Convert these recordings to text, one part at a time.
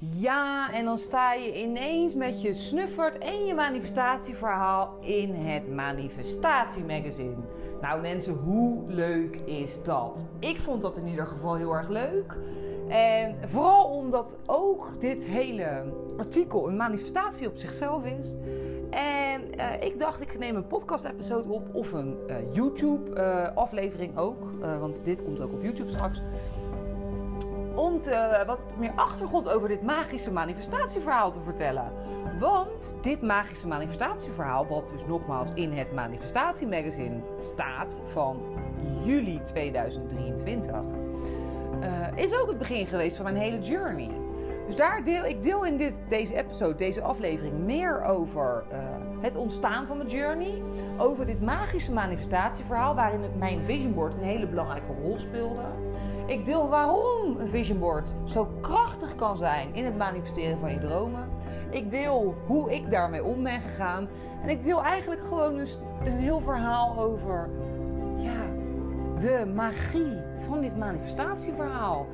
Ja, en dan sta je ineens met je snuffert en je manifestatieverhaal in het manifestatiemagazine. Nou mensen, hoe leuk is dat? Ik vond dat in ieder geval heel erg leuk. En vooral omdat ook dit hele artikel een manifestatie op zichzelf is. En uh, ik dacht, ik neem een podcast-episode op of een uh, YouTube-aflevering uh, ook. want dit komt ook op YouTube straks om te, wat meer achtergrond over dit magische manifestatieverhaal te vertellen. Want dit magische manifestatieverhaal, wat dus nogmaals in het manifestatiemagazine staat van juli 2023, uh, is ook het begin geweest van mijn hele journey. Dus daar deel ik deel in dit, deze episode, deze aflevering, meer over uh, het ontstaan van mijn journey. Over dit magische manifestatieverhaal, waarin mijn vision board een hele belangrijke rol speelde. Ik deel waarom een vision board zo krachtig kan zijn in het manifesteren van je dromen. Ik deel hoe ik daarmee om ben gegaan. En ik deel eigenlijk gewoon een, een heel verhaal over ja, de magie van dit manifestatieverhaal.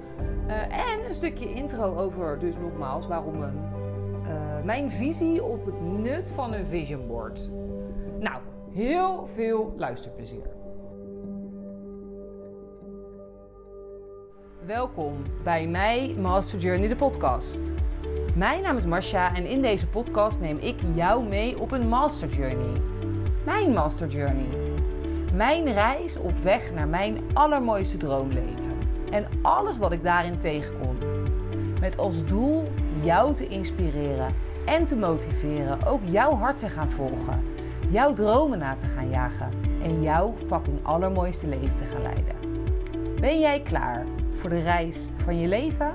Uh, en een stukje intro over, dus nogmaals, waarom een, uh, mijn visie op het nut van een vision board. Nou, heel veel luisterplezier. Welkom bij mij, Master Journey, de podcast. Mijn naam is Marcia en in deze podcast neem ik jou mee op een Master Journey. Mijn Master Journey. Mijn reis op weg naar mijn allermooiste droomleven. En alles wat ik daarin tegenkom. Met als doel jou te inspireren en te motiveren ook jouw hart te gaan volgen. Jouw dromen na te gaan jagen. En jouw fucking allermooiste leven te gaan leiden. Ben jij klaar voor de reis van je leven?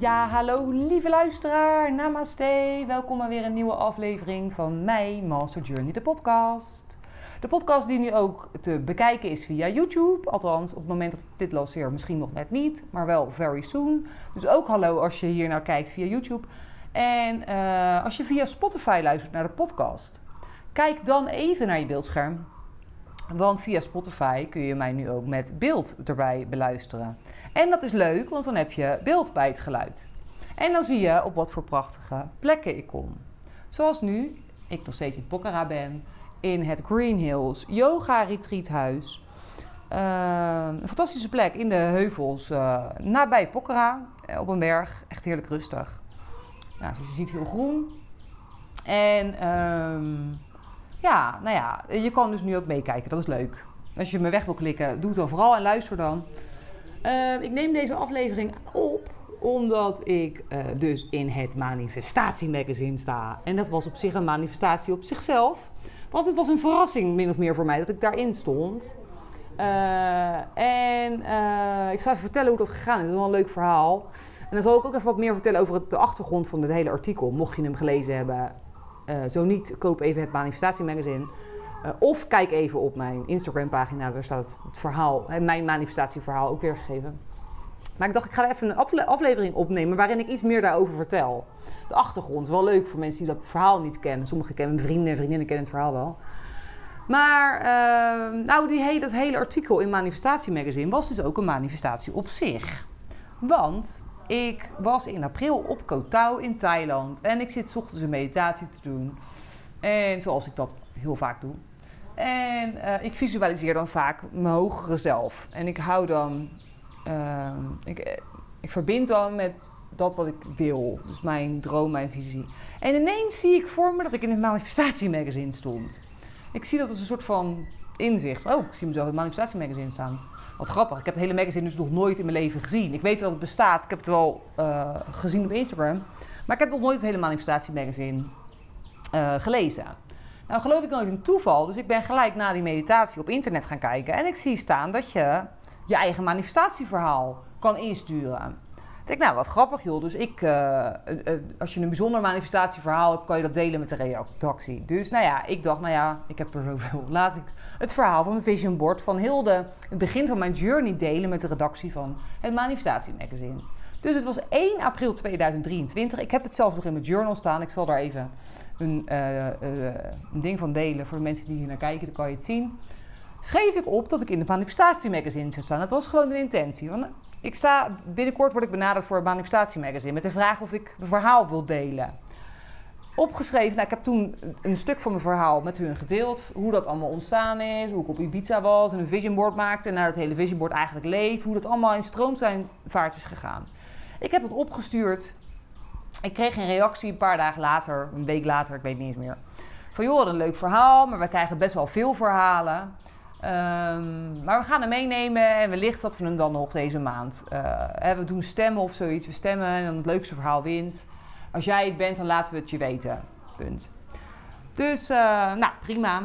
Ja, hallo lieve luisteraar, namaste. Welkom bij weer een nieuwe aflevering van mijn Master Journey, de podcast. De podcast die nu ook te bekijken is via YouTube. Althans, op het moment dat ik dit lanceer misschien nog net niet, maar wel very soon. Dus ook hallo als je hier naar kijkt via YouTube. En uh, als je via Spotify luistert naar de podcast, kijk dan even naar je beeldscherm. Want via Spotify kun je mij nu ook met beeld erbij beluisteren. En dat is leuk, want dan heb je beeld bij het geluid. En dan zie je op wat voor prachtige plekken ik kom. Zoals nu, ik nog steeds in Pokhara ben, in het Green Hills Yoga Retreat Huis. Uh, een fantastische plek in de heuvels uh, nabij Pokhara, eh, op een berg. Echt heerlijk rustig. Nou, zoals je ziet heel groen. En um, ja, nou ja, je kan dus nu ook meekijken. Dat is leuk. Als je me weg wil klikken, doe het dan vooral en luister dan. Uh, ik neem deze aflevering op omdat ik uh, dus in het manifestatiemagazine sta. En dat was op zich een manifestatie op zichzelf. Want het was een verrassing, min of meer voor mij, dat ik daarin stond. Uh, en ik zal even vertellen hoe dat gegaan is. Dat is wel een leuk verhaal. En dan zal ik ook even wat meer vertellen over de achtergrond van het hele artikel. Mocht je hem gelezen hebben, uh, zo niet, koop even het manifestatiemagazine. Uh, of kijk even op mijn Instagram pagina, daar staat het, verhaal, mijn manifestatieverhaal ook weergegeven. Maar ik dacht, ik ga even een aflevering opnemen waarin ik iets meer daarover vertel. De achtergrond, wel leuk voor mensen die dat verhaal niet kennen. Sommigen kennen vrienden en vriendinnen kennen het verhaal wel. Maar uh, nou, die hele, dat hele artikel in Manifestatiemagazine was dus ook een manifestatie op zich. Want ik was in april op Koh Tao in Thailand. En ik zit ochtends een meditatie te doen. En zoals ik dat heel vaak doe. En uh, ik visualiseer dan vaak mijn hogere zelf. En ik hou dan... Uh, ik, ik verbind dan met dat wat ik wil. Dus mijn droom, mijn visie. En ineens zie ik voor me dat ik in het manifestatiemagazine stond. Ik zie dat als een soort van inzicht. Oh, ik zie mezelf in het manifestatiemagazine staan. Wat grappig, ik heb het hele magazine dus nog nooit in mijn leven gezien. Ik weet dat het bestaat, ik heb het wel uh, gezien op Instagram. Maar ik heb nog nooit het hele manifestatiemagazine uh, gelezen. Nou geloof ik nooit in toeval, dus ik ben gelijk na die meditatie op internet gaan kijken. En ik zie staan dat je je eigen manifestatieverhaal kan insturen. Ik denk, nou wat grappig joh. Dus ik, uh, als je een bijzonder manifestatieverhaal hebt, kan je dat delen met de redactie. Dus nou ja, ik dacht, nou ja, ik heb er zoveel. Laat ik het verhaal van mijn vision board van heel de, het begin van mijn journey delen met de redactie van het manifestatiemagazine. Dus het was 1 april 2023. Ik heb het zelfs nog in mijn journal staan. Ik zal daar even een, een ding van delen voor de mensen die hier naar kijken. Dan kan je het zien. Schreef ik op dat ik in het manifestatiemagazine zou staan. Dat was gewoon een intentie. Want Ik sta, binnenkort word ik benaderd voor een manifestatiemagazine met de vraag of ik mijn verhaal wil delen. Opgeschreven, nou, ik heb toen een stuk van mijn verhaal met hun gedeeld. Hoe dat allemaal ontstaan is, hoe ik op Ibiza was en een vision board maakte. En naar het hele vision board eigenlijk leef. Hoe dat allemaal in stroomvaart is gegaan. Ik heb het opgestuurd. Ik kreeg een reactie een paar dagen later, een week later, ik weet niet eens meer. Van joh, wat een leuk verhaal, maar we krijgen best wel veel verhalen. Ehm, maar we gaan hem meenemen en wellicht dat we hem dan nog deze maand. Uh, we doen stemmen of zoiets. We stemmen en dan het leukste verhaal wint. Als jij het bent, dan laten we het je weten. Punt. Dus, uh, nou, prima.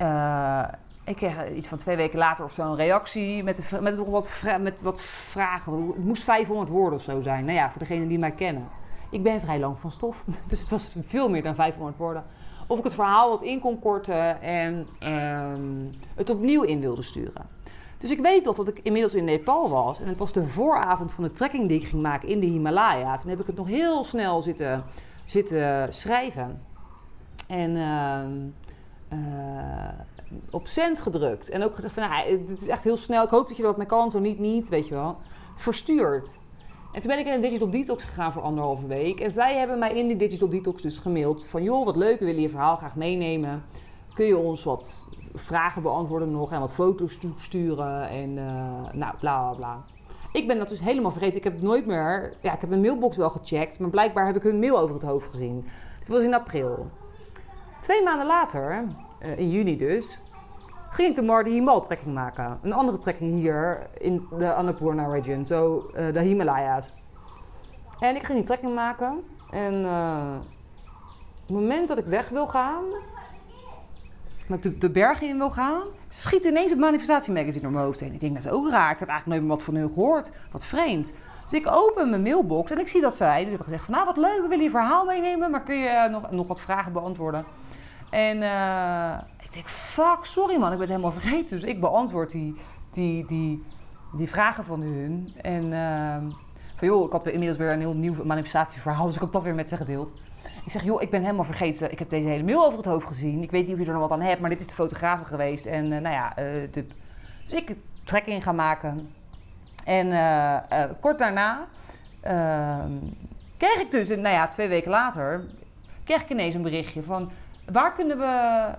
Uh, ik kreeg iets van twee weken later of zo een reactie met, met, nog wat, met wat vragen. Het moest 500 woorden of zo zijn. Nou ja, voor degenen die mij kennen. Ik ben vrij lang van stof, dus het was veel meer dan 500 woorden. Of ik het verhaal wat in kon korten en um, het opnieuw in wilde sturen. Dus ik weet nog dat ik inmiddels in Nepal was. En het was de vooravond van de trekking die ik ging maken in de Himalaya. Toen heb ik het nog heel snel zitten, zitten schrijven. En uh, uh, op cent gedrukt. En ook gezegd van, nou, het is echt heel snel. Ik hoop dat je wat mee kan, zo niet, niet, weet je wel. Verstuurd. En toen ben ik in een digital detox gegaan voor anderhalve week. En zij hebben mij in die digital detox dus gemaild van... joh, wat leuk, we willen je verhaal graag meenemen. Kun je ons wat vragen beantwoorden nog en wat foto's sturen en uh, nou, bla bla bla. Ik ben dat dus helemaal vergeten. Ik heb nooit meer... Ja, ik heb mijn mailbox wel gecheckt, maar blijkbaar heb ik hun mail over het hoofd gezien. Het was in april. Twee maanden later, uh, in juni dus, ging ik de Himal trekking maken. Een andere trekking hier in de Annapurna region, zo uh, de Himalaya's. En ik ging die trekking maken. En uh, op het moment dat ik weg wil gaan, dat ik de bergen in wil gaan, schiet ineens het manifestatiemagazine door mijn hoofd heen. Ik denk, dat is ook raar. Ik heb eigenlijk nooit meer wat van hun gehoord. Wat vreemd. Dus ik open mijn mailbox en ik zie dat zij dus hebben gezegd van... Nou, wat leuk, we willen je verhaal meenemen, maar kun je nog, nog wat vragen beantwoorden? En denk, fuck, sorry man, ik ben helemaal vergeten. Dus ik beantwoord die, die, die, die vragen van hun. En uh, van joh, ik had inmiddels weer een heel nieuw manifestatieverhaal, dus ik heb dat weer met ze gedeeld. Ik zeg, joh, ik ben helemaal vergeten. Ik heb deze hele mail over het hoofd gezien. Ik weet niet of je er nog wat aan hebt, maar dit is de fotograaf geweest. En uh, nou ja, de, dus ik trekking gaan maken. En uh, kort daarna ehm, kreeg ik dus, nou ja, twee weken later, kreeg ik ineens een berichtje van... Waar kunnen we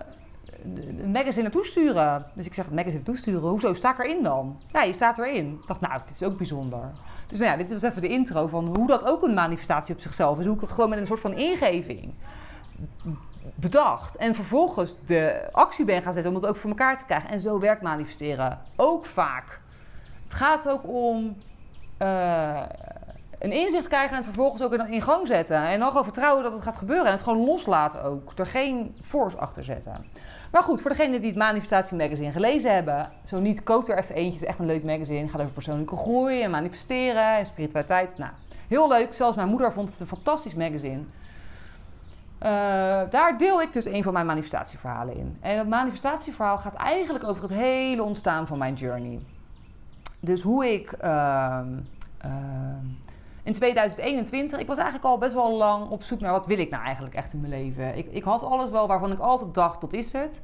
een magazine naartoe sturen? Dus ik zeg, magazine naartoe sturen? Hoezo, sta ik erin dan? Ja, je staat erin. Ik dacht, nou, dit is ook bijzonder. Dus nou ja, dit was even de intro van hoe dat ook een manifestatie op zichzelf is. Hoe ik dat gewoon met een soort van ingeving bedacht. En vervolgens de actie ben gaan zetten om het ook voor elkaar te krijgen. En zo werkt manifesteren ook vaak. Het gaat ook om uh, een inzicht krijgen en het vervolgens ook in gang zetten. En dan gewoon vertrouwen dat het gaat gebeuren. En het gewoon loslaten ook. Er geen force achter zetten. Maar goed, voor degenen die het Manifestatie Magazine gelezen hebben, zo niet, koop er even eentje. Het is echt een leuk magazine. Gaat over persoonlijke groei en manifesteren en spiritualiteit. Nou, heel leuk. Zelfs mijn moeder vond het een fantastisch magazine. Uh, daar deel ik dus een van mijn manifestatieverhalen in. En het manifestatieverhaal gaat eigenlijk over het hele ontstaan van mijn journey. Dus hoe ik uh, uh, in 2021, ik was eigenlijk al best wel lang op zoek naar wat wil ik nou eigenlijk echt in mijn leven. Ik, ik had alles wel waarvan ik altijd dacht, dat is het.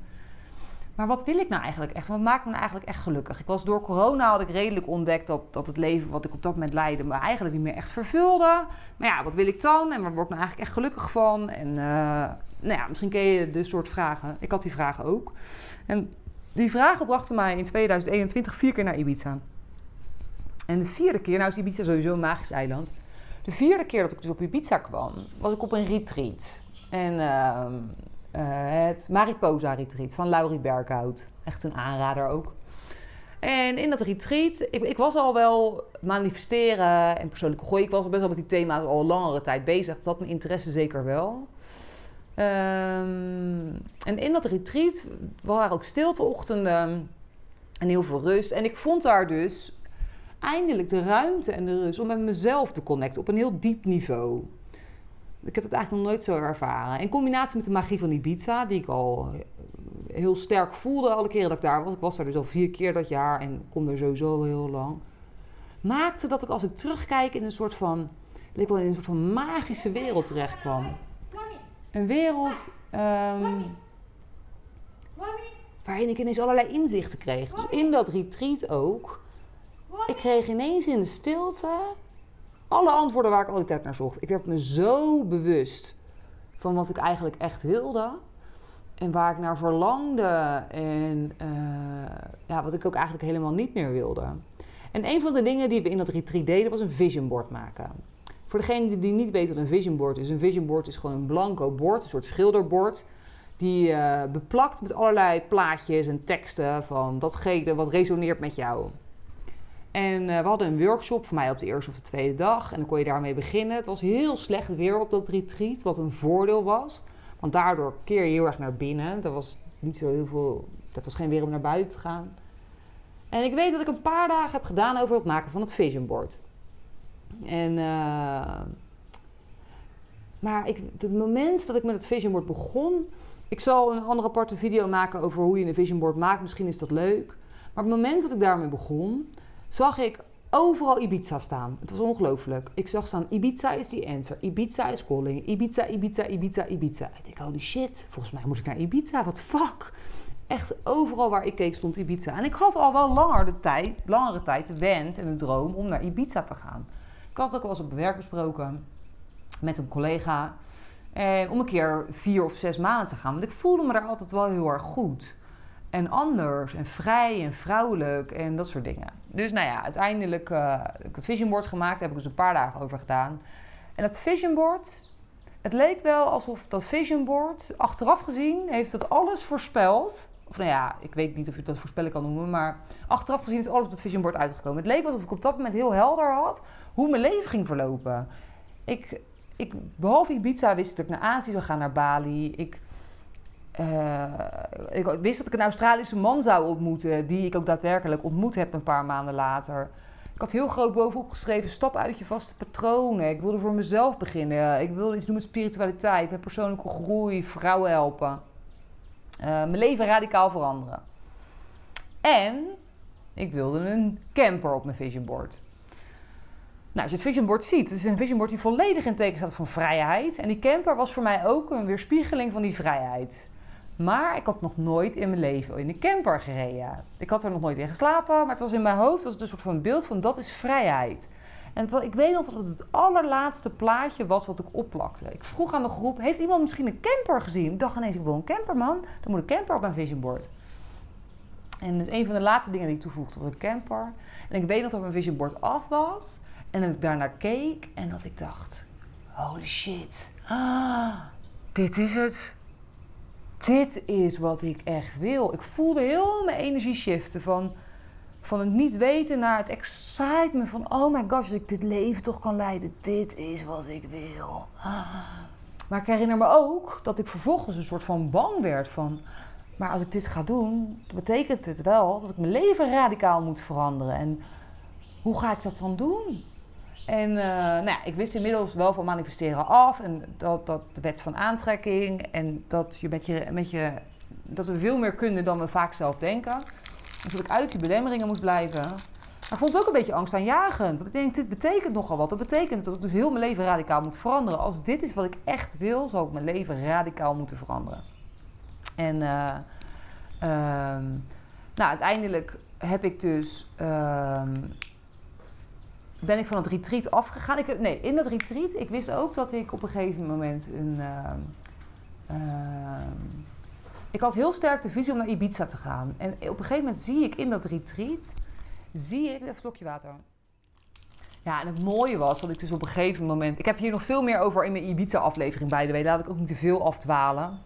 Maar wat wil ik nou eigenlijk echt? Wat maakt me nou eigenlijk echt gelukkig? Ik was door corona had ik redelijk ontdekt dat, dat het leven wat ik op dat moment leidde me eigenlijk niet meer echt vervulde. Maar ja, wat wil ik dan? En waar word ik nou eigenlijk echt gelukkig van? En uh, nou ja, misschien ken je de soort vragen. Ik had die vragen ook. En die vragen brachten mij in 2021 vier keer naar Ibiza. En de vierde keer, nou is Ibiza sowieso een magisch eiland. De vierde keer dat ik dus op Ibiza kwam, was ik op een retreat. En uh, het Mariposa Retreat van Laurie Berghout. Echt een aanrader ook. En in dat retreat, ik, ik, was al wel manifesteren en persoonlijke groei. Ik was best wel met die thema's al langere tijd bezig. Dus dat mijn interesse zeker wel. Um, en in dat retreat waren ook stilteochtenden en heel veel rust. En ik vond daar dus eindelijk de ruimte en de rust om met mezelf te connecten op een heel diep niveau. Ik heb het eigenlijk nog nooit zo ervaren. In combinatie met de magie van Ibiza, die ik al heel sterk voelde alle keren dat ik daar was. Ik was daar dus al vier keer dat jaar en kom er sowieso heel lang. Maakte dat ik als ik terugkijk in een soort van, leek wel in een soort van magische wereld terecht kwam. Een wereld um, waarin ik ineens allerlei inzichten kreeg. Dus in dat retreat ook ik kreeg ineens in de stilte alle antwoorden waar ik al naar zocht. Ik werd me zo bewust van wat ik eigenlijk echt wilde. En waar ik naar verlangde. En uh, ja, wat ik ook eigenlijk helemaal niet meer wilde. En een van de dingen die we in dat retreat deden was een vision board maken. Voor degene die niet weet wat een vision board is. Een vision board is gewoon een blanco bord, een soort schilderbord. Die uh, beplakt met allerlei plaatjes en teksten van datgene wat resoneert met jou. En uh, we hadden een workshop voor mij op de eerste of de tweede dag. En dan kon je daarmee beginnen. Het was heel slecht weer op dat retreat, wat een voordeel was. Want daardoor keer je heel erg naar binnen. Er was niet zo heel veel. Dat was geen weer om naar buiten te gaan. En ik weet dat ik een paar dagen heb gedaan over het maken van het vision board. En. Uh, maar ik, het moment dat ik met het vision board begon. Ik zal een andere aparte video maken over hoe je een vision board maakt. Misschien is dat leuk. Maar het moment dat ik daarmee begon, zag ik overal Ibiza staan. Het was ongelooflijk. Ik zag staan, Ibiza is die answer. Ibiza is calling. Ibiza, Ibiza, Ibiza, Ibiza. Ik denk, holy shit, volgens mij moet ik naar Ibiza. Wat fuck? Echt overal waar ik keek stond Ibiza. En ik had al wel langer de tijd, langere tijd de wens en de droom om naar Ibiza te gaan. Ik had ook wel eens op werk besproken met een collega. En om een keer vier of zes maanden te gaan. Want ik voelde me daar altijd wel heel erg goed en anders en vrij en vrouwelijk en dat soort dingen. Dus nou ja, uiteindelijk uh, heb ik het vision board gemaakt, daar heb ik dus een paar dagen over gedaan. En dat vision board, het leek wel alsof dat vision board, achteraf gezien, heeft het alles voorspeld. Of nou ja, ik weet niet of ik dat voorspellen kan noemen, maar achteraf gezien is alles op het vision board uitgekomen. Het leek alsof ik op dat moment heel helder had hoe mijn leven ging verlopen. Ik, ik behalve Ibiza wist ik dat ik naar Azië zou gaan, naar Bali. Ik uh, ik wist dat ik een Australische man zou ontmoeten, die ik ook daadwerkelijk ontmoet heb een paar maanden later. Ik had heel groot bovenop geschreven: stap uit je vaste patronen. Ik wilde voor mezelf beginnen. Ik wilde iets doen met spiritualiteit, met persoonlijke groei, vrouwen helpen. Uh, mijn leven radicaal veranderen. En ik wilde een camper op mijn vision board. Nou, als je het vision board ziet, het is een vision board die volledig in teken staat van vrijheid. En die camper was voor mij ook een weerspiegeling van die vrijheid. Maar ik had nog nooit in mijn leven in een camper gereden. Ik had er nog nooit in geslapen, maar het was in mijn hoofd was het een soort van beeld van dat is vrijheid. En ik weet nog dat het het allerlaatste plaatje was wat ik opplakte. Ik vroeg aan de groep, heeft iemand misschien een camper gezien? Ik dacht ineens, ik wil een camper man, dan moet een camper op mijn vision board. En dus een van de laatste dingen die ik toevoegde was een camper. En ik weet nog dat mijn vision board af was. En dat ik daarnaar keek en dat ik dacht, holy shit, ah, dit is het dit is wat ik echt wil. Ik voelde heel mijn energie shiften van, van het niet weten naar het excitement van... oh my gosh, dat ik dit leven toch kan leiden. Dit is wat ik wil. Maar ik herinner me ook dat ik vervolgens een soort van bang werd van... maar als ik dit ga doen, betekent het wel dat ik mijn leven radicaal moet veranderen. En hoe ga ik dat dan doen? En uh, nou ja, ik wist inmiddels wel van manifesteren af. En dat, dat de wet van aantrekking. En dat, je met je, met je, dat we veel meer kunnen dan we vaak zelf denken. Dus dat ik uit die belemmeringen moest blijven. Maar ik vond het ook een beetje angstaanjagend. Want ik denk, dit betekent nogal wat. Dat betekent dat ik dus heel mijn leven radicaal moet veranderen. Als dit is wat ik echt wil, zal ik mijn leven radicaal moeten veranderen. En uh, nou, uiteindelijk heb ik dus... Ben ik van het retreat afgegaan. Ik, nee, in dat retreat, ik wist ook dat ik op een gegeven moment een... Uh, uh, ik had heel sterk de visie om naar Ibiza te gaan. En op een gegeven moment zie ik in dat retreat, zie ik... Even een slokje water. Ja, en het mooie was dat ik dus op een gegeven moment... Ik heb hier nog veel meer over in mijn Ibiza-aflevering, bij de way. Laat ik ook niet te veel afdwalen.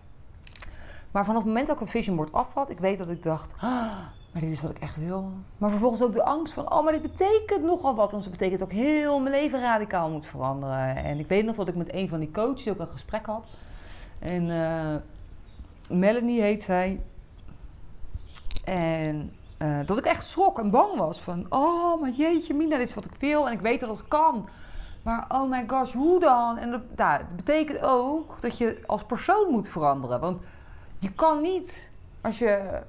Maar vanaf het moment dat ik dat vision board af had, ik weet dat ik dacht... Ah, maar dit is wat ik echt wil. Maar vervolgens ook de angst van, oh, maar dit betekent nogal wat. Want het betekent ook heel mijn leven radicaal moet veranderen. En ik weet nog dat ik met een van die coaches ook een gesprek had. En uh, Melanie heet zij. En uh, dat ik echt schrok en bang was van, oh, maar jeetje, Mina, dit is wat ik wil. En ik weet dat het kan. Maar oh my gosh, hoe dan? En dat, nou, dat betekent ook dat je als persoon moet veranderen. Want je kan niet, als je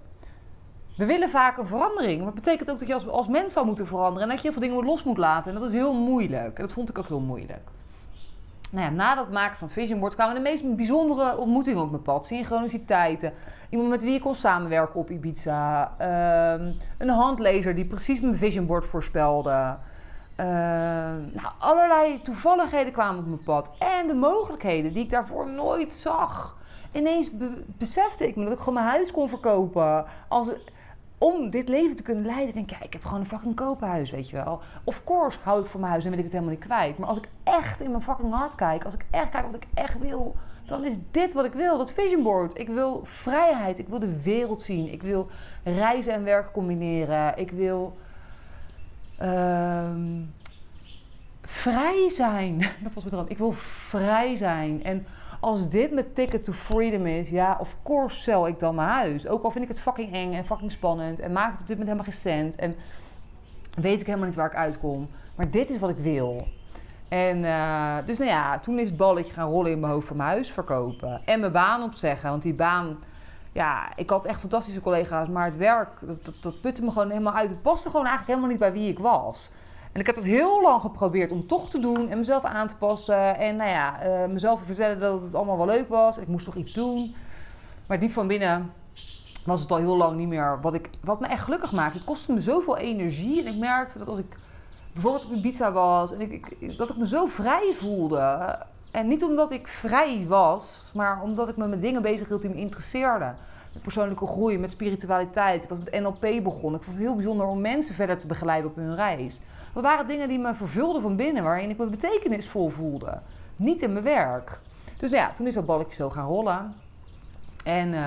we willen vaak een verandering. Maar dat betekent ook dat je als, als mens zou moeten veranderen. En dat je heel veel dingen los moet laten. En dat is heel moeilijk. En dat vond ik ook heel moeilijk. nou ja, na dat maken van het vision board kwamen de meest bijzondere ontmoetingen op mijn pad. Synchroniciteiten. Iemand met wie ik kon samenwerken op Ibiza. Ehm, een handlezer die precies mijn vision board voorspelde. Ehm, nou, allerlei toevalligheden kwamen op mijn pad. En de mogelijkheden die ik daarvoor nooit zag. Ineens besefte ik me dat ik gewoon mijn huis kon verkopen. Als, om dit leven te kunnen leiden, denk ik, ja, ik heb gewoon een fucking koophuis, weet je wel. Of course hou ik van mijn huis en wil ik het helemaal niet kwijt. Maar als ik echt in mijn fucking hart kijk, als ik echt kijk wat ik echt wil, dan is dit wat ik wil. Dat vision board. Ik wil vrijheid. Ik wil de wereld zien. Ik wil reizen en werk combineren. Ik wil ehm, vrij zijn. Dat was mijn droom. Ik wil vrij zijn. En als dit mijn ticket to freedom is, ja, of course sell ik dan mijn huis. Ook al vind ik het fucking eng en fucking spannend en maak het op dit moment helemaal geen cent en weet ik helemaal niet waar ik uitkom. Maar dit is wat ik wil. En uh, dus nou ja, toen is het balletje gaan rollen in mijn hoofd van mijn huis verkopen. En mijn baan opzeggen, want die baan... Ja, ik had echt fantastische collega's, maar het werk, dat, dat, dat putte me gewoon helemaal uit. Het paste gewoon eigenlijk helemaal niet bij wie ik was. En ik heb dat heel lang geprobeerd om toch te doen en mezelf aan te passen. En nou ja, uh, mezelf te vertellen dat het allemaal wel leuk was. Ik moest toch iets doen. Maar diep van binnen was het al heel lang niet meer wat, ik, wat me echt gelukkig maakte. Het kostte me zoveel energie. En ik merkte dat als ik bijvoorbeeld op Ibiza was... En ik, ik, dat ik me zo vrij voelde. En niet omdat ik vrij was, maar omdat ik me met dingen bezig hield die me interesseerden. Met persoonlijke groei, met spiritualiteit. Ik was met NLP begonnen. Ik vond het heel bijzonder om mensen verder te begeleiden op hun reis. Dat waren dingen die me vervulden van binnen, waarin ik me betekenisvol voelde. Niet in mijn werk. Dus ja, toen is dat balletje zo gaan rollen. En uh,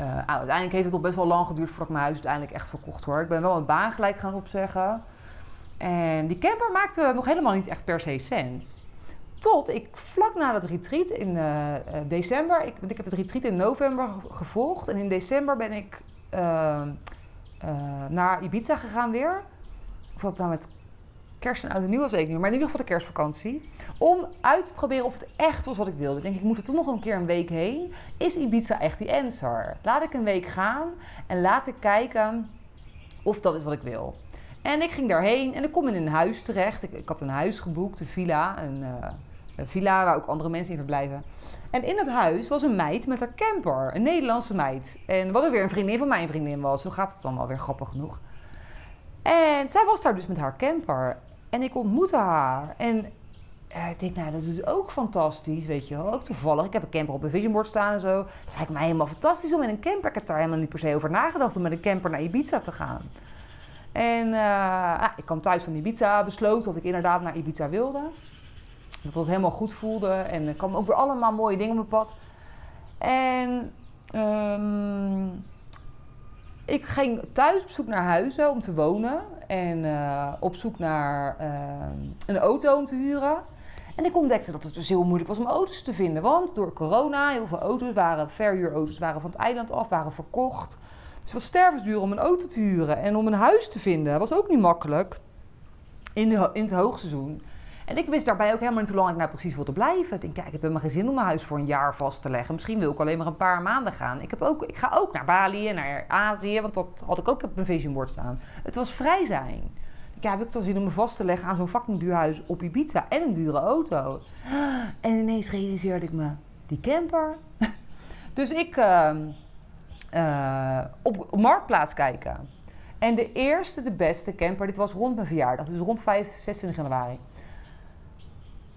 uh, uiteindelijk heeft het nog best wel lang geduurd voordat ik mijn huis uiteindelijk echt verkocht hoor. Ik ben wel een baan gelijk gaan opzeggen. En die camper maakte nog helemaal niet echt per se sens. Tot ik vlak na dat retreat in uh, december, ik, ik heb het retreat in november gevolgd. En in december ben ik naar Ibiza gegaan weer of dat nou met kerst en oud en nieuw was, weet ik niet. Maar in ieder geval de kerstvakantie. Om uit te proberen of het echt was wat ik wilde. Ik denk, ik moet er toch nog een keer een week heen. Is Ibiza echt die answer? Laat ik een week gaan en laat ik kijken of dat is wat ik wil. En ik ging daarheen en ik kom in een huis terecht. Ik, ik had een huis geboekt, een villa. Een, uh, een, villa waar ook andere mensen in verblijven. En in het huis was een meid met haar camper. Een Nederlandse meid. En wat er weer een vriendin van mijn vriendin was. Zo gaat het dan alweer grappig genoeg. En zij was daar dus met haar camper. En ik ontmoette haar. En uh, ik denk, nou, dat is ook fantastisch, weet je wel. Ook toevallig. Ik heb een camper op een visionboard staan en zo. Het lijkt mij helemaal fantastisch om in een camper... Ik heb daar helemaal niet per se over nagedacht om met een camper naar Ibiza te gaan. En uh, ah, ik kwam thuis van Ibiza, besloot dat ik inderdaad naar Ibiza wilde. Dat het helemaal goed voelde. En er kwamen ook weer allemaal mooie dingen op mijn pad. En... Um, ik ging thuis op zoek naar huizen om te wonen. En uh, op zoek naar uh, een auto om te huren. En ik ontdekte dat het dus heel moeilijk was om auto's te vinden. Want door corona, heel veel auto's waren, verhuurauto's waren van het eiland af, waren verkocht. Dus het was stervensduur om een auto te huren. En om een huis te vinden was ook niet makkelijk in, de, in het hoogseizoen. En ik wist daarbij ook helemaal niet hoe lang ik nou precies wilde blijven. Ik denk, kijk, ik heb helemaal geen zin om mijn huis voor een jaar vast te leggen. Misschien wil ik alleen maar een paar maanden gaan. Ik, heb ook, ik ga ook naar Bali en naar Azië, want dat had ik ook op mijn vision board staan. Het was vrij zijn. Ja, heb ik dan zin om me vast te leggen aan zo'n fucking duur huis op Ibiza en een dure auto. En ineens realiseerde ik me, die camper. dus ik uh, op, op Marktplaats kijken. En de eerste, de beste camper, dit was rond mijn verjaardag. Dus rond 5, 26 januari.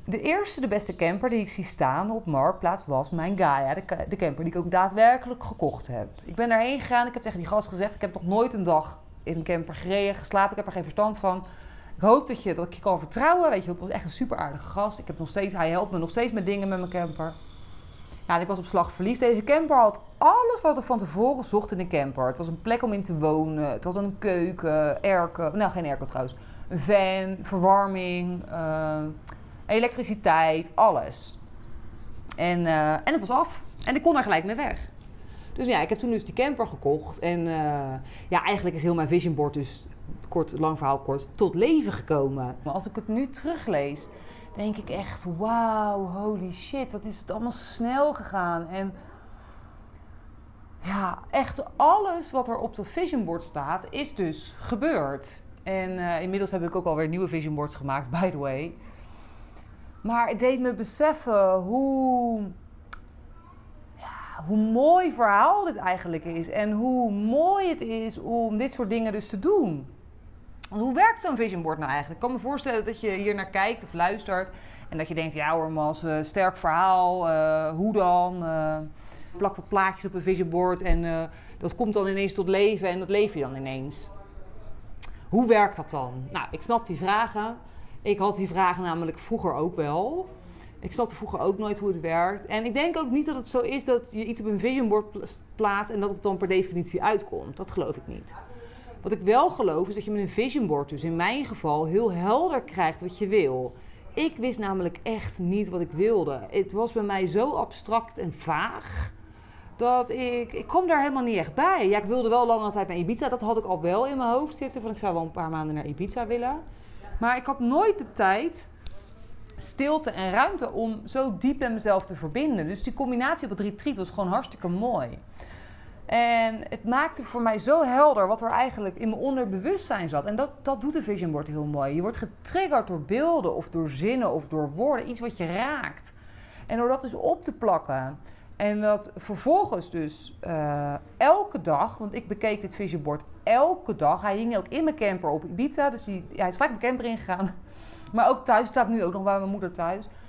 De eerste, de beste camper die ik zie staan op Marktplaats was mijn Gaia. De, de, camper die ik ook daadwerkelijk gekocht heb. Ik ben daarheen gegaan. Ik heb tegen die gast gezegd: Ik heb nog nooit een dag in een camper gereden, geslapen. Ik heb er geen verstand van. Ik hoop dat, je, dat ik je kan vertrouwen. Weet je, het was echt een super aardige gast. Ik heb nog steeds, hij helpt me nog steeds met dingen met mijn camper. Ja, ik was op slag verliefd. Deze camper had alles wat ik van tevoren zocht in een camper. Het was een plek om in te wonen. Het had een keuken, airco. Nou, geen airco trouwens. Een van, verwarming. Uh, elektriciteit, alles. En, uh, en het was af. En ik kon er gelijk mee weg. Dus ja, ik heb toen dus die camper gekocht. En uh, ja, eigenlijk is heel mijn vision board dus, kort, lang verhaal kort, tot leven gekomen. Maar als ik het nu teruglees, denk ik echt, wauw, holy shit, wat is het allemaal snel gegaan. En ja, echt alles wat er op dat vision board staat, is dus gebeurd. En uh, inmiddels heb ik ook alweer nieuwe vision boards gemaakt, by the way. Maar het deed me beseffen hoe, ja, hoe mooi verhaal dit eigenlijk is. En hoe mooi het is om dit soort dingen dus te doen. Hoe werkt zo'n vision board nou eigenlijk? Ik kan me voorstellen dat je hier naar kijkt of luistert. En dat je denkt, ja hoor Mas, uh, sterk verhaal. Uh, hoe dan? Uh, plak wat plaatjes op een vision board en dat komt dan ineens tot leven en dat leef je dan ineens. Hoe werkt dat dan? Nou, ik snap die vragen. Ik had die vragen namelijk vroeger ook wel. Ik snapte vroeger ook nooit hoe het werkt. En ik denk ook niet dat het zo is dat je iets op een vision board plaatst en dat het dan per definitie uitkomt. Dat geloof ik niet. Wat ik wel geloof is dat je met een vision board, dus in mijn geval, heel helder krijgt wat je wil. Ik wist namelijk echt niet wat ik wilde. Het was bij mij zo abstract en vaag dat ik, ik kom daar helemaal niet echt bij. Ja, ik wilde wel lange tijd naar Ibiza. Dat had ik al wel in mijn hoofd zitten. Van ik zou wel een paar maanden naar Ibiza willen. Maar ik had nooit de tijd, stilte en ruimte om zo diep met mezelf te verbinden. Dus die combinatie op het retreat was gewoon hartstikke mooi. En het maakte voor mij zo helder wat er eigenlijk in mijn onderbewustzijn zat. En dat, dat doet de vision board heel mooi. Je wordt getriggerd door beelden of door zinnen of door woorden. Iets wat je raakt. En door dat dus op te plakken en dat vervolgens dus uh, elke dag, want ik bekeek dit vision board elke dag. Hij hing ook in mijn camper op Ibiza, dus hij is gelijk mijn camper ingegaan. Maar ook thuis, staat nu ook nog bij mijn moeder thuis het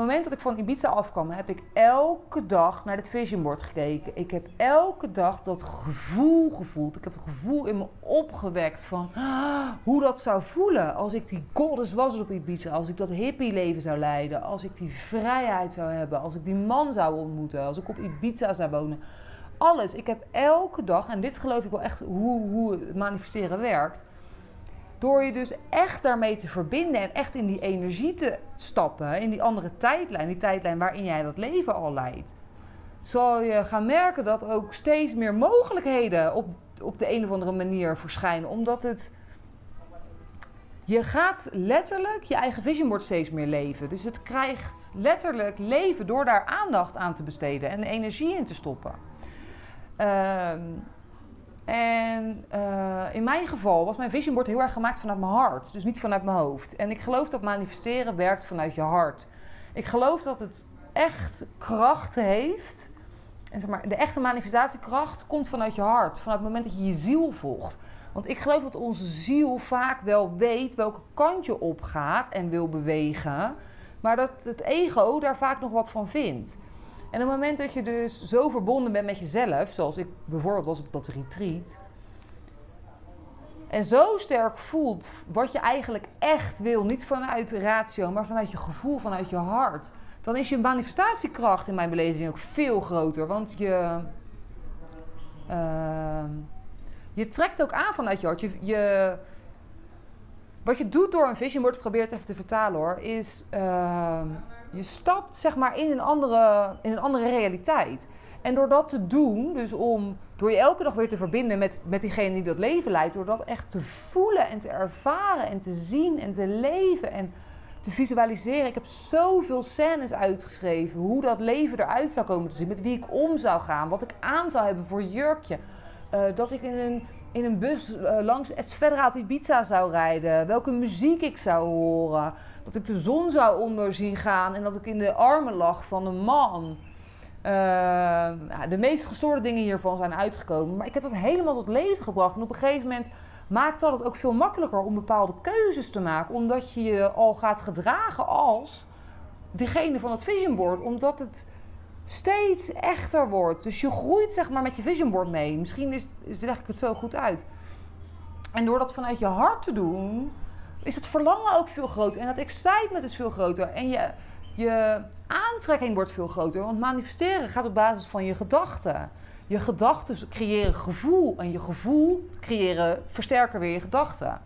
moment dat ik van Ibiza afkwam, heb ik elke dag naar dit vision board gekeken. Ik heb elke dag dat gevoel gevoeld. Ik heb het gevoel in me opgewekt van ah, hoe dat zou voelen als ik die goddess was op Ibiza. Als ik dat hippie leven zou leiden. Als ik die vrijheid zou hebben. Als ik die man zou ontmoeten. Als ik op Ibiza zou wonen. Alles. Ik heb elke dag, en dit geloof ik wel echt hoe, hoe het manifesteren werkt door je dus echt daarmee te verbinden en echt in die energie te stappen, in die andere tijdlijn, die tijdlijn waarin jij dat leven al leidt, zal je gaan merken dat ook steeds meer mogelijkheden op, op de een of andere manier verschijnen. Omdat het. Je gaat letterlijk je eigen vision board steeds meer leven. Dus het krijgt letterlijk leven door daar aandacht aan te besteden en energie in te stoppen. Uh, en uh, in mijn geval was mijn vision board heel erg gemaakt vanuit mijn hart. Dus niet vanuit mijn hoofd. En ik geloof dat manifesteren werkt vanuit je hart. Ik geloof dat het echt kracht heeft. En zeg maar, de echte manifestatiekracht komt vanuit je hart. Vanuit het moment dat je je ziel volgt. Want ik geloof dat onze ziel vaak wel weet welke kant je op gaat en wil bewegen. Maar dat het ego daar vaak nog wat van vindt. En het moment dat je dus zo verbonden bent met jezelf, zoals ik bijvoorbeeld was op dat retreat, en zo sterk voelt wat je eigenlijk echt wil, niet vanuit de ratio, maar vanuit je gevoel, vanuit je hart, dan is je manifestatiekracht in mijn beleving ook veel groter. Want je, uh, je trekt ook aan vanuit je hart. Je, wat je doet door een vision board, probeer het even te vertalen hoor, is. Uh, je stapt zeg maar in een andere, in een andere realiteit. En door dat te doen, dus om door je elke dag weer te verbinden met, met diegene die dat leven leidt, door dat echt te voelen en te ervaren en te zien en te leven en te visualiseren. Ik heb zoveel scènes uitgeschreven, hoe dat leven eruit zou komen te zien, met wie ik om zou gaan, wat ik aan zou hebben voor jurkje. Uh, dat ik in een, in een bus uh, langs Esfedra op Ibiza zou rijden, welke muziek ik zou horen dat ik de zon zou onder zien gaan en dat ik in de armen lag van een man. Nou, de meest gestoorde dingen hiervan zijn uitgekomen. Maar ik heb dat helemaal tot leven gebracht. En op een gegeven moment maakt dat het ook veel makkelijker om bepaalde keuzes te maken. Omdat je je al gaat gedragen als degene van het vision board. Omdat het steeds echter wordt. Dus je groeit zeg maar met je vision board mee. Misschien is, leg ik het zo goed uit. En door dat vanuit je hart te doen, is het verlangen ook veel groter. En dat excitement is veel groter. En je, je aantrekking wordt veel groter. Want manifesteren gaat op basis van je gedachten. Je gedachten creëren gevoel. En je gevoel creëren, versterken weer je gedachten.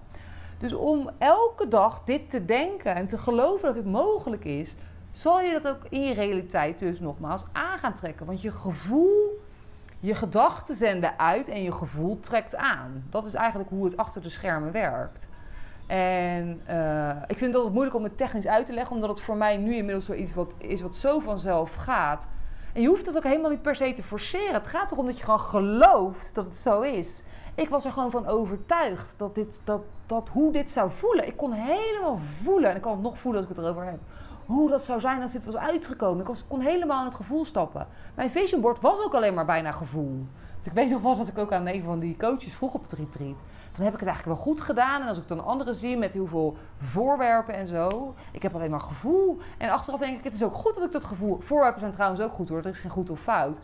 Dus om elke dag dit te denken en te geloven dat het mogelijk is, zal je dat ook in je realiteit dus nogmaals aan gaan trekken. Want je gevoel, je gedachten zenden uit en je gevoel trekt aan. Dat is eigenlijk hoe het achter de schermen werkt. En uh, ik vind het altijd moeilijk om het technisch uit te leggen, omdat het voor mij nu inmiddels zoiets wat is wat zo vanzelf gaat. En je hoeft het ook helemaal niet per se te forceren. Het gaat erom dat je gewoon gelooft dat het zo is. Ik was er gewoon van overtuigd dat, dit, dat, dat hoe dit zou voelen. Ik kon helemaal voelen, en ik kan het nog voelen als ik het erover heb, hoe dat zou zijn als dit was uitgekomen. Ik kon helemaal in het gevoel stappen. Mijn vision board was ook alleen maar bijna gevoel. Ik weet nog wel dat ik ook aan een van die coaches vroeg op het retreat. Dan heb ik het eigenlijk wel goed gedaan. En als ik dan anderen zie met heel veel voorwerpen en zo. Ik heb alleen maar gevoel. En achteraf denk ik, het is ook goed dat ik dat gevoel... Voorwerpen zijn trouwens ook goed hoor. Er is geen goed of fout.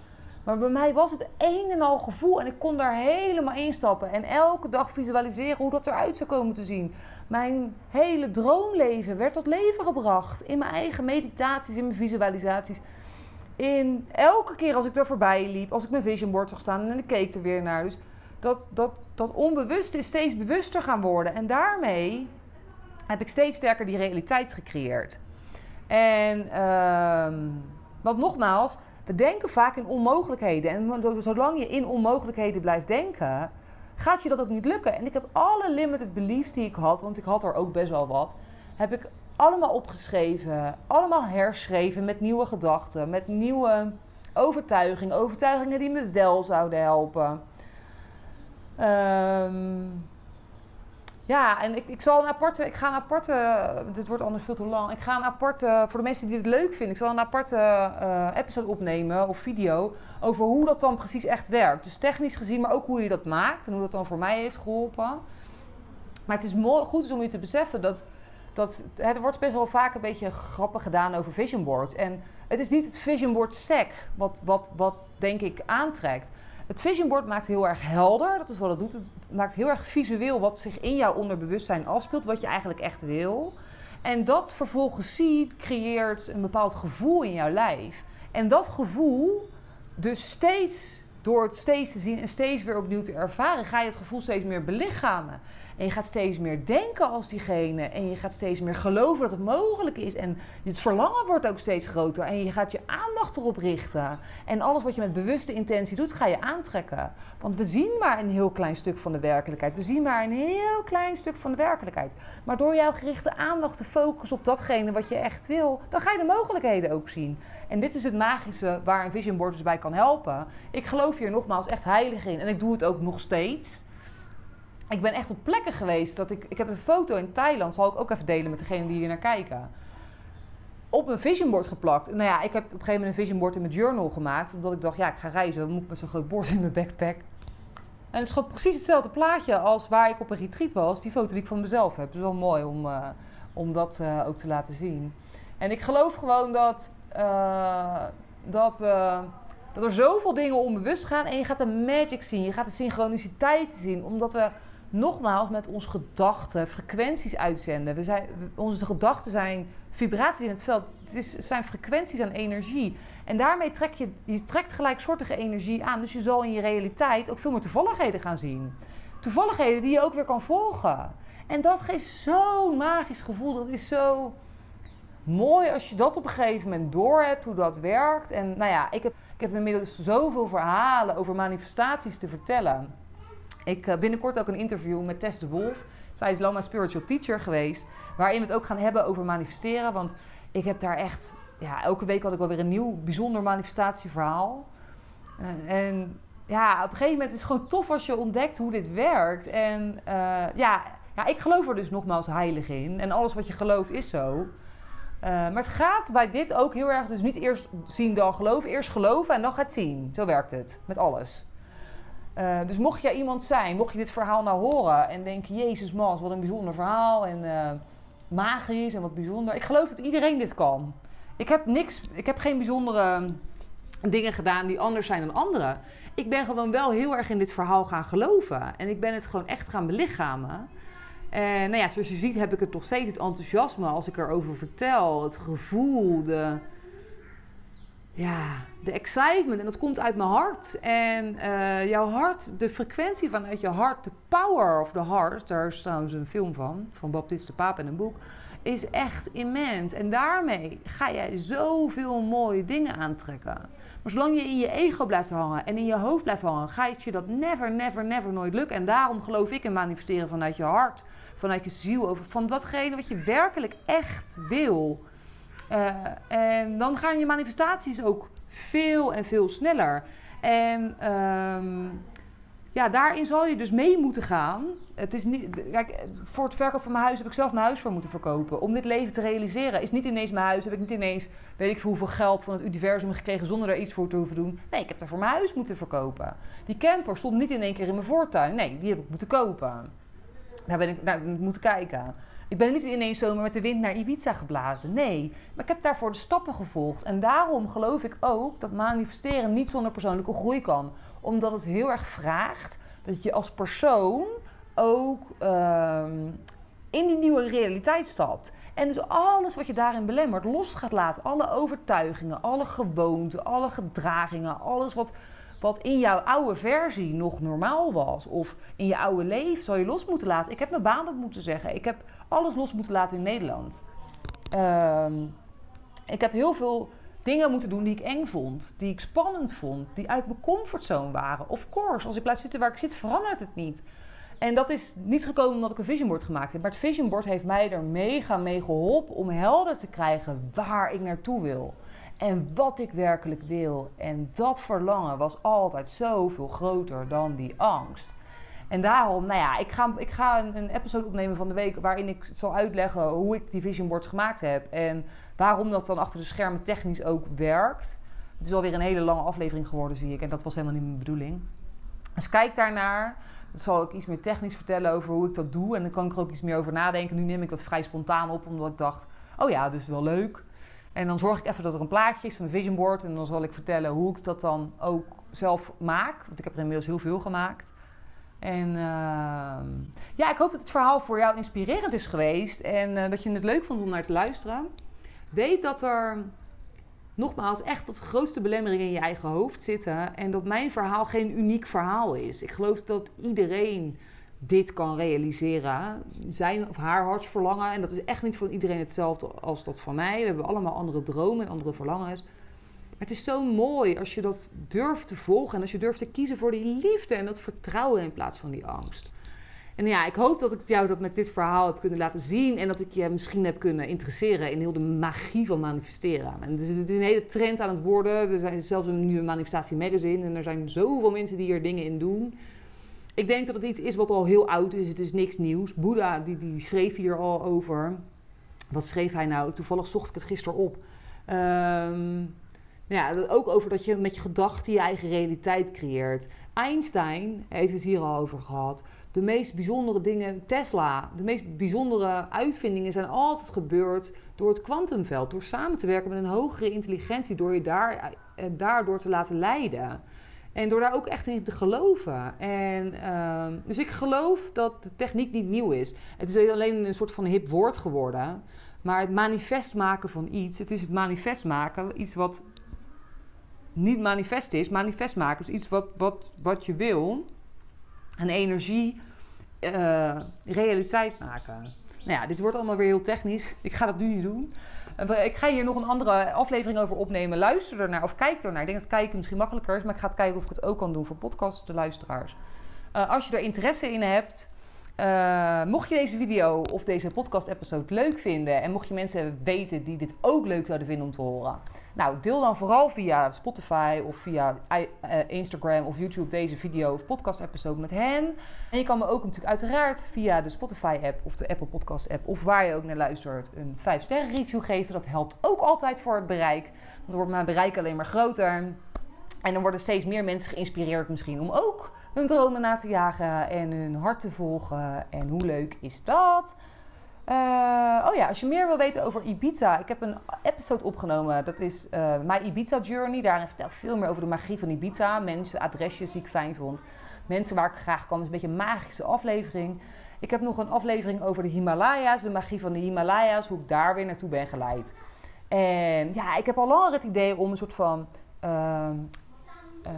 Maar bij mij was het een en al gevoel. En ik kon daar helemaal instappen. En elke dag visualiseren hoe dat eruit zou komen te zien. Mijn hele droomleven werd tot leven gebracht. In mijn eigen meditaties, in mijn visualisaties. In elke keer als ik er voorbij liep, als ik mijn vision board zag staan en ik keek er weer naar. Dus dat, dat, dat onbewuste is steeds bewuster gaan worden. En daarmee heb ik steeds sterker die realiteit gecreëerd. En uh, want nogmaals, we denken vaak in onmogelijkheden. En zolang je in onmogelijkheden blijft denken, gaat je dat ook niet lukken. En ik heb alle limited beliefs die ik had, want ik had er ook best wel wat, heb ik allemaal opgeschreven, allemaal herschreven met nieuwe gedachten, met nieuwe overtuigingen, overtuigingen die me wel zouden helpen. Um, ja, en ik, ik zal een aparte, ik ga een aparte, dit wordt anders veel te lang. Ik ga een aparte, voor de mensen die het leuk vinden, ik zal een aparte uh, episode opnemen of video over hoe dat dan precies echt werkt. Dus technisch gezien, maar ook hoe je dat maakt en hoe dat dan voor mij heeft geholpen. Maar het is mooi, goed om je te beseffen dat, dat er wordt best wel vaak een beetje grappig gedaan over vision boards. En het is niet het vision board sec wat, wat, wat denk ik aantrekt. Het vision board maakt heel erg helder. Dat is wat het doet. Het maakt heel erg visueel wat zich in jouw onderbewustzijn afspeelt. Wat je eigenlijk echt wil. En dat vervolgens ziet, creëert een bepaald gevoel in jouw lijf. En dat gevoel, dus steeds door het steeds te zien en steeds weer opnieuw te ervaren, ga je het gevoel steeds meer belichamen. En je gaat steeds meer denken als diegene. En je gaat steeds meer geloven dat het mogelijk is. En het verlangen wordt ook steeds groter. En je gaat je aandacht erop richten. En alles wat je met bewuste intentie doet, ga je aantrekken. Want we zien maar een heel klein stuk van de werkelijkheid. We zien maar een heel klein stuk van de werkelijkheid. Maar door jouw gerichte aandacht te focussen op datgene wat je echt wil, dan ga je de mogelijkheden ook zien. En dit is het magische waar een vision board dus bij kan helpen. Ik geloof hier nogmaals echt heilig in. En ik doe het ook nog steeds ik ben echt op plekken geweest dat ik... Ik heb een foto in Thailand, zal ik ook even delen met degene die hier naar kijken. Op een vision board geplakt. Nou ja, ik heb op een gegeven moment een vision board in mijn journal gemaakt. Omdat ik dacht, ja, ik ga reizen. Moet ik met zo'n groot bord in mijn backpack. En het is gewoon precies hetzelfde plaatje als waar ik op een retreat was. Die foto die ik van mezelf heb. Het is wel mooi om, uh, om dat uh, ook te laten zien. En ik geloof gewoon dat, uh, dat we dat er zoveel dingen onbewust gaan en je gaat de magic zien, je gaat de synchroniciteit zien, omdat we nogmaals met onze gedachten frequenties uitzenden. We zijn, onze gedachten zijn vibraties in het veld. Het is, zijn frequenties aan energie. En daarmee trek je, je trekt gelijksoortige energie aan. Dus je zal in je realiteit ook veel meer toevalligheden gaan zien. Toevalligheden die je ook weer kan volgen. En dat geeft zo'n magisch gevoel. Dat is zo mooi als je dat op een gegeven moment door hebt, hoe dat werkt. En nou ja, ik heb, ik heb inmiddels zoveel verhalen over manifestaties te vertellen. Ik uh, binnenkort ook een interview met Tess de Wolf. Zij is Loma Spiritual Teacher geweest. Waarin we het ook gaan hebben over manifesteren. Want ik heb daar echt... Ja, elke week had ik wel weer een nieuw bijzonder manifestatieverhaal. Uh, en ja, op een gegeven moment is het gewoon tof als je ontdekt hoe dit werkt. En uh, ja, ja, ik geloof er dus nogmaals heilig in. En alles wat je gelooft is zo. Uh, maar het gaat bij dit ook heel erg, dus niet eerst zien dan geloven, eerst geloven en dan gaat zien. Zo werkt het met alles. Uh, dus mocht jij iemand zijn, mocht je dit verhaal nou horen en denken: Jezus, Mas, wat een bijzonder verhaal en uh, magisch en wat bijzonder. Ik geloof dat iedereen dit kan. Ik heb niks, ik heb geen bijzondere dingen gedaan die anders zijn dan anderen. Ik ben gewoon wel heel erg in dit verhaal gaan geloven en ik ben het gewoon echt gaan belichamen. En nou ja, zoals je ziet heb ik het nog steeds het enthousiasme als ik erover vertel, het gevoel, de, ja, de excitement. En dat komt uit mijn hart. En uh, jouw hart, de frequentie vanuit je hart, de power of the heart, daar is trouwens een film van, van Baptiste Paap en een boek, is echt immens. En daarmee ga jij zoveel mooie dingen aantrekken. Maar zolang je in je ego blijft hangen en in je hoofd blijft hangen, ga je dat never, never, never nooit lukken. En daarom geloof ik in manifesteren vanuit je hart, vanuit je ziel, over, van datgene wat je werkelijk echt wil. Uh, en dan gaan je manifestaties ook veel en veel sneller. En um, ja, daarin zal je dus mee moeten gaan. Het is niet, kijk, voor het verkoop van mijn huis heb ik zelf mijn huis voor moeten verkopen. Om dit leven te realiseren is niet ineens mijn huis. Heb ik niet ineens, weet ik veel hoeveel geld van het universum gekregen zonder daar iets voor te hoeven doen. Nee, ik heb voor mijn huis moeten verkopen. Die camper stond niet in één keer in mijn voortuin. Nee, die heb ik moeten kopen. Daar ben ik naar moeten kijken. Ik ben niet ineens zomaar met de wind naar Ibiza geblazen. Nee, maar ik heb daarvoor de stappen gevolgd. En daarom geloof ik ook dat manifesteren niet zonder persoonlijke groei kan. Omdat het heel erg vraagt dat je als persoon ook ehm, in die nieuwe realiteit stapt. En dus alles wat je daarin belemmert los gaat laten. Alle overtuigingen, alle gewoonten, alle gedragingen, alles wat wat in jouw oude versie nog normaal was, of in je oude leven, zal je los moeten laten. Ik heb mijn baan op moeten zeggen. Ik heb alles los moeten laten in Nederland. Ehm, ik heb heel veel dingen moeten doen die ik eng vond, die ik spannend vond, die uit mijn comfortzone waren. Of course, als ik blijf zitten waar ik zit, verandert het niet. En dat is niet gekomen omdat ik een vision board gemaakt heb. Maar het vision board heeft mij er mega mee geholpen om helder te krijgen waar ik naartoe wil. En wat ik werkelijk wil. En dat verlangen was altijd zoveel groter dan die angst. En daarom, nou ja, ik ga, ik ga een, episode opnemen van de week waarin ik zal uitleggen hoe ik die vision boards gemaakt heb. En waarom dat dan achter de schermen technisch ook werkt. Het is alweer een hele lange aflevering geworden, zie ik. En dat was helemaal niet mijn bedoeling. Dus kijk daarnaar. Dan zal ik iets meer technisch vertellen over hoe ik dat doe. En dan kan ik er ook iets meer over nadenken. Nu neem ik dat vrij spontaan op, omdat ik dacht... Oh ja, dus wel leuk. En dan zorg ik even dat er een plaatje is van mijn vision board. En dan zal ik vertellen hoe ik dat dan ook zelf maak. Want ik heb er inmiddels heel veel gemaakt. En uh, ja, ik hoop dat het verhaal voor jou inspirerend is geweest. En uh, dat je het leuk vond om naar te luisteren. Weet dat er nogmaals echt dat grootste belemmeringen in je eigen hoofd zitten. En dat mijn verhaal geen uniek verhaal is. Ik geloof dat iedereen dit kan realiseren. Zijn of haar hartsverlangen. En dat is echt niet voor iedereen hetzelfde als dat van mij. We hebben allemaal andere dromen en andere verlangens. Maar het is zo mooi als je dat durft te volgen. En als je durft te kiezen voor die liefde en dat vertrouwen in plaats van die angst. En ja, ik hoop dat ik jou dat met dit verhaal heb kunnen laten zien. En dat ik je misschien heb kunnen interesseren in heel de magie van manifesteren. En het is, een hele trend aan het worden. Er zijn zelfs een nieuwe manifestatie magazine. En er zijn zoveel mensen die er dingen in doen. Ik denk dat het iets is wat al heel oud is. Het is niks nieuws. Boeddha die, die schreef hier al over. Wat schreef hij nou? Toevallig zocht ik het gisteren op. Um, ja, ook over dat je met je gedachten je eigen realiteit creëert. Einstein heeft het hier al over gehad. De meest bijzondere dingen, Tesla, de meest bijzondere uitvindingen zijn altijd gebeurd door het kwantumveld. Door samen te werken met een hogere intelligentie, door je daar, eh, daardoor te laten leiden. En door daar ook echt in te geloven. En, uh, dus ik geloof dat de techniek niet nieuw is. Het is alleen een soort van hip woord geworden. Maar het manifest maken van iets, het is het manifest maken, iets wat niet manifest is. Manifest maken is iets wat, wat, wat je wil. En energie, uh, realiteit maken. Nou ja, dit wordt allemaal weer heel technisch. Ik ga dat nu niet doen. Ik ga hier nog een andere aflevering over opnemen. Luister ernaar of kijk ernaar. Ik denk dat kijken misschien makkelijker is, maar ik ga kijken of ik het ook kan doen voor podcast de luisteraars. Uh, als je er interesse in hebt, uh, mocht je deze video of deze podcast-episode leuk vinden en mocht je mensen weten die dit ook leuk zouden vinden om te horen, nou deel dan vooral via Spotify of via uh, Instagram of YouTube deze video of podcast-episode met hen. En je kan me ook natuurlijk uiteraard via de Spotify-app of de Apple Podcast-app of waar je ook naar luistert een 5-sterren review geven. Dat helpt ook altijd voor het bereik, want dan wordt mijn bereik alleen maar groter. En dan worden steeds meer mensen geïnspireerd misschien om ook hun dromen na te jagen en hun hart te volgen. En hoe leuk is dat? Uh, oh ja, als je meer wil weten over Ibiza, ik heb een episode opgenomen. Dat is uh, My Ibiza Journey. Daarin vertel ik veel meer over de magie van Ibiza. Mensen, adresjes die ik fijn vond. Mensen waar ik graag kwam. Is een beetje een magische aflevering. Ik heb nog een aflevering over de Himalaya's. De magie van de Himalaya's. Hoe ik daar weer naartoe ben geleid. En ja, ik heb al langer het idee om een soort van uh, uh,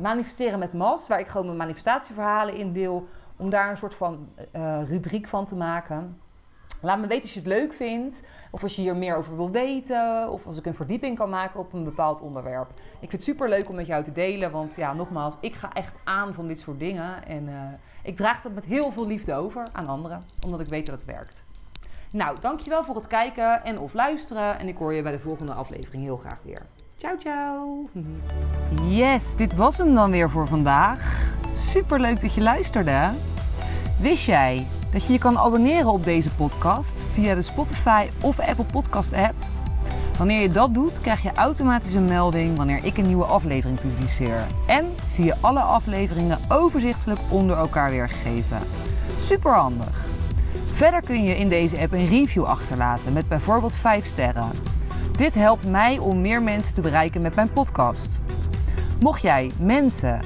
manifesteren met mas, waar ik gewoon mijn manifestatieverhalen in deel, om daar een soort van uh, rubriek van te maken. Laat me weten als je het leuk vindt, of als je hier meer over wil weten, of als ik een verdieping kan maken op een bepaald onderwerp. Ik vind het super leuk om met jou te delen, want ja, nogmaals, ik ga echt aan van dit soort dingen en uh, ik draag dat met heel veel liefde over aan anderen, omdat ik weet dat het werkt. Nou, dankjewel voor het kijken en of luisteren en ik hoor je bij de volgende aflevering heel graag weer. Ciao, ciao. Yes, dit was hem dan weer voor vandaag. Super leuk dat je luisterde. Wist jij dat je je kan abonneren op deze podcast via de Spotify of Apple Podcast app? Wanneer je dat doet, krijg je automatisch een melding wanneer ik een nieuwe aflevering publiceer. En zie je alle afleveringen overzichtelijk onder elkaar weergegeven. Super handig. Verder kun je in deze app een review achterlaten met bijvoorbeeld 5 sterren. Dit helpt mij om meer mensen te bereiken met mijn podcast. Mocht jij mensen,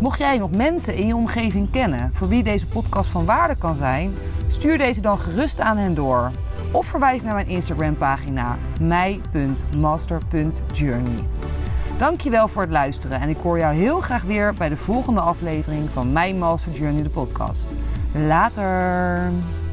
mocht jij nog mensen in je omgeving kennen voor wie deze podcast van waarde kan zijn, stuur deze dan gerust aan hen door. Of verwijs naar mijn Instagram pagina mij.master.journey. Dankjewel voor het luisteren en ik hoor jou heel graag weer bij de volgende aflevering van My Master Journey de podcast. Later!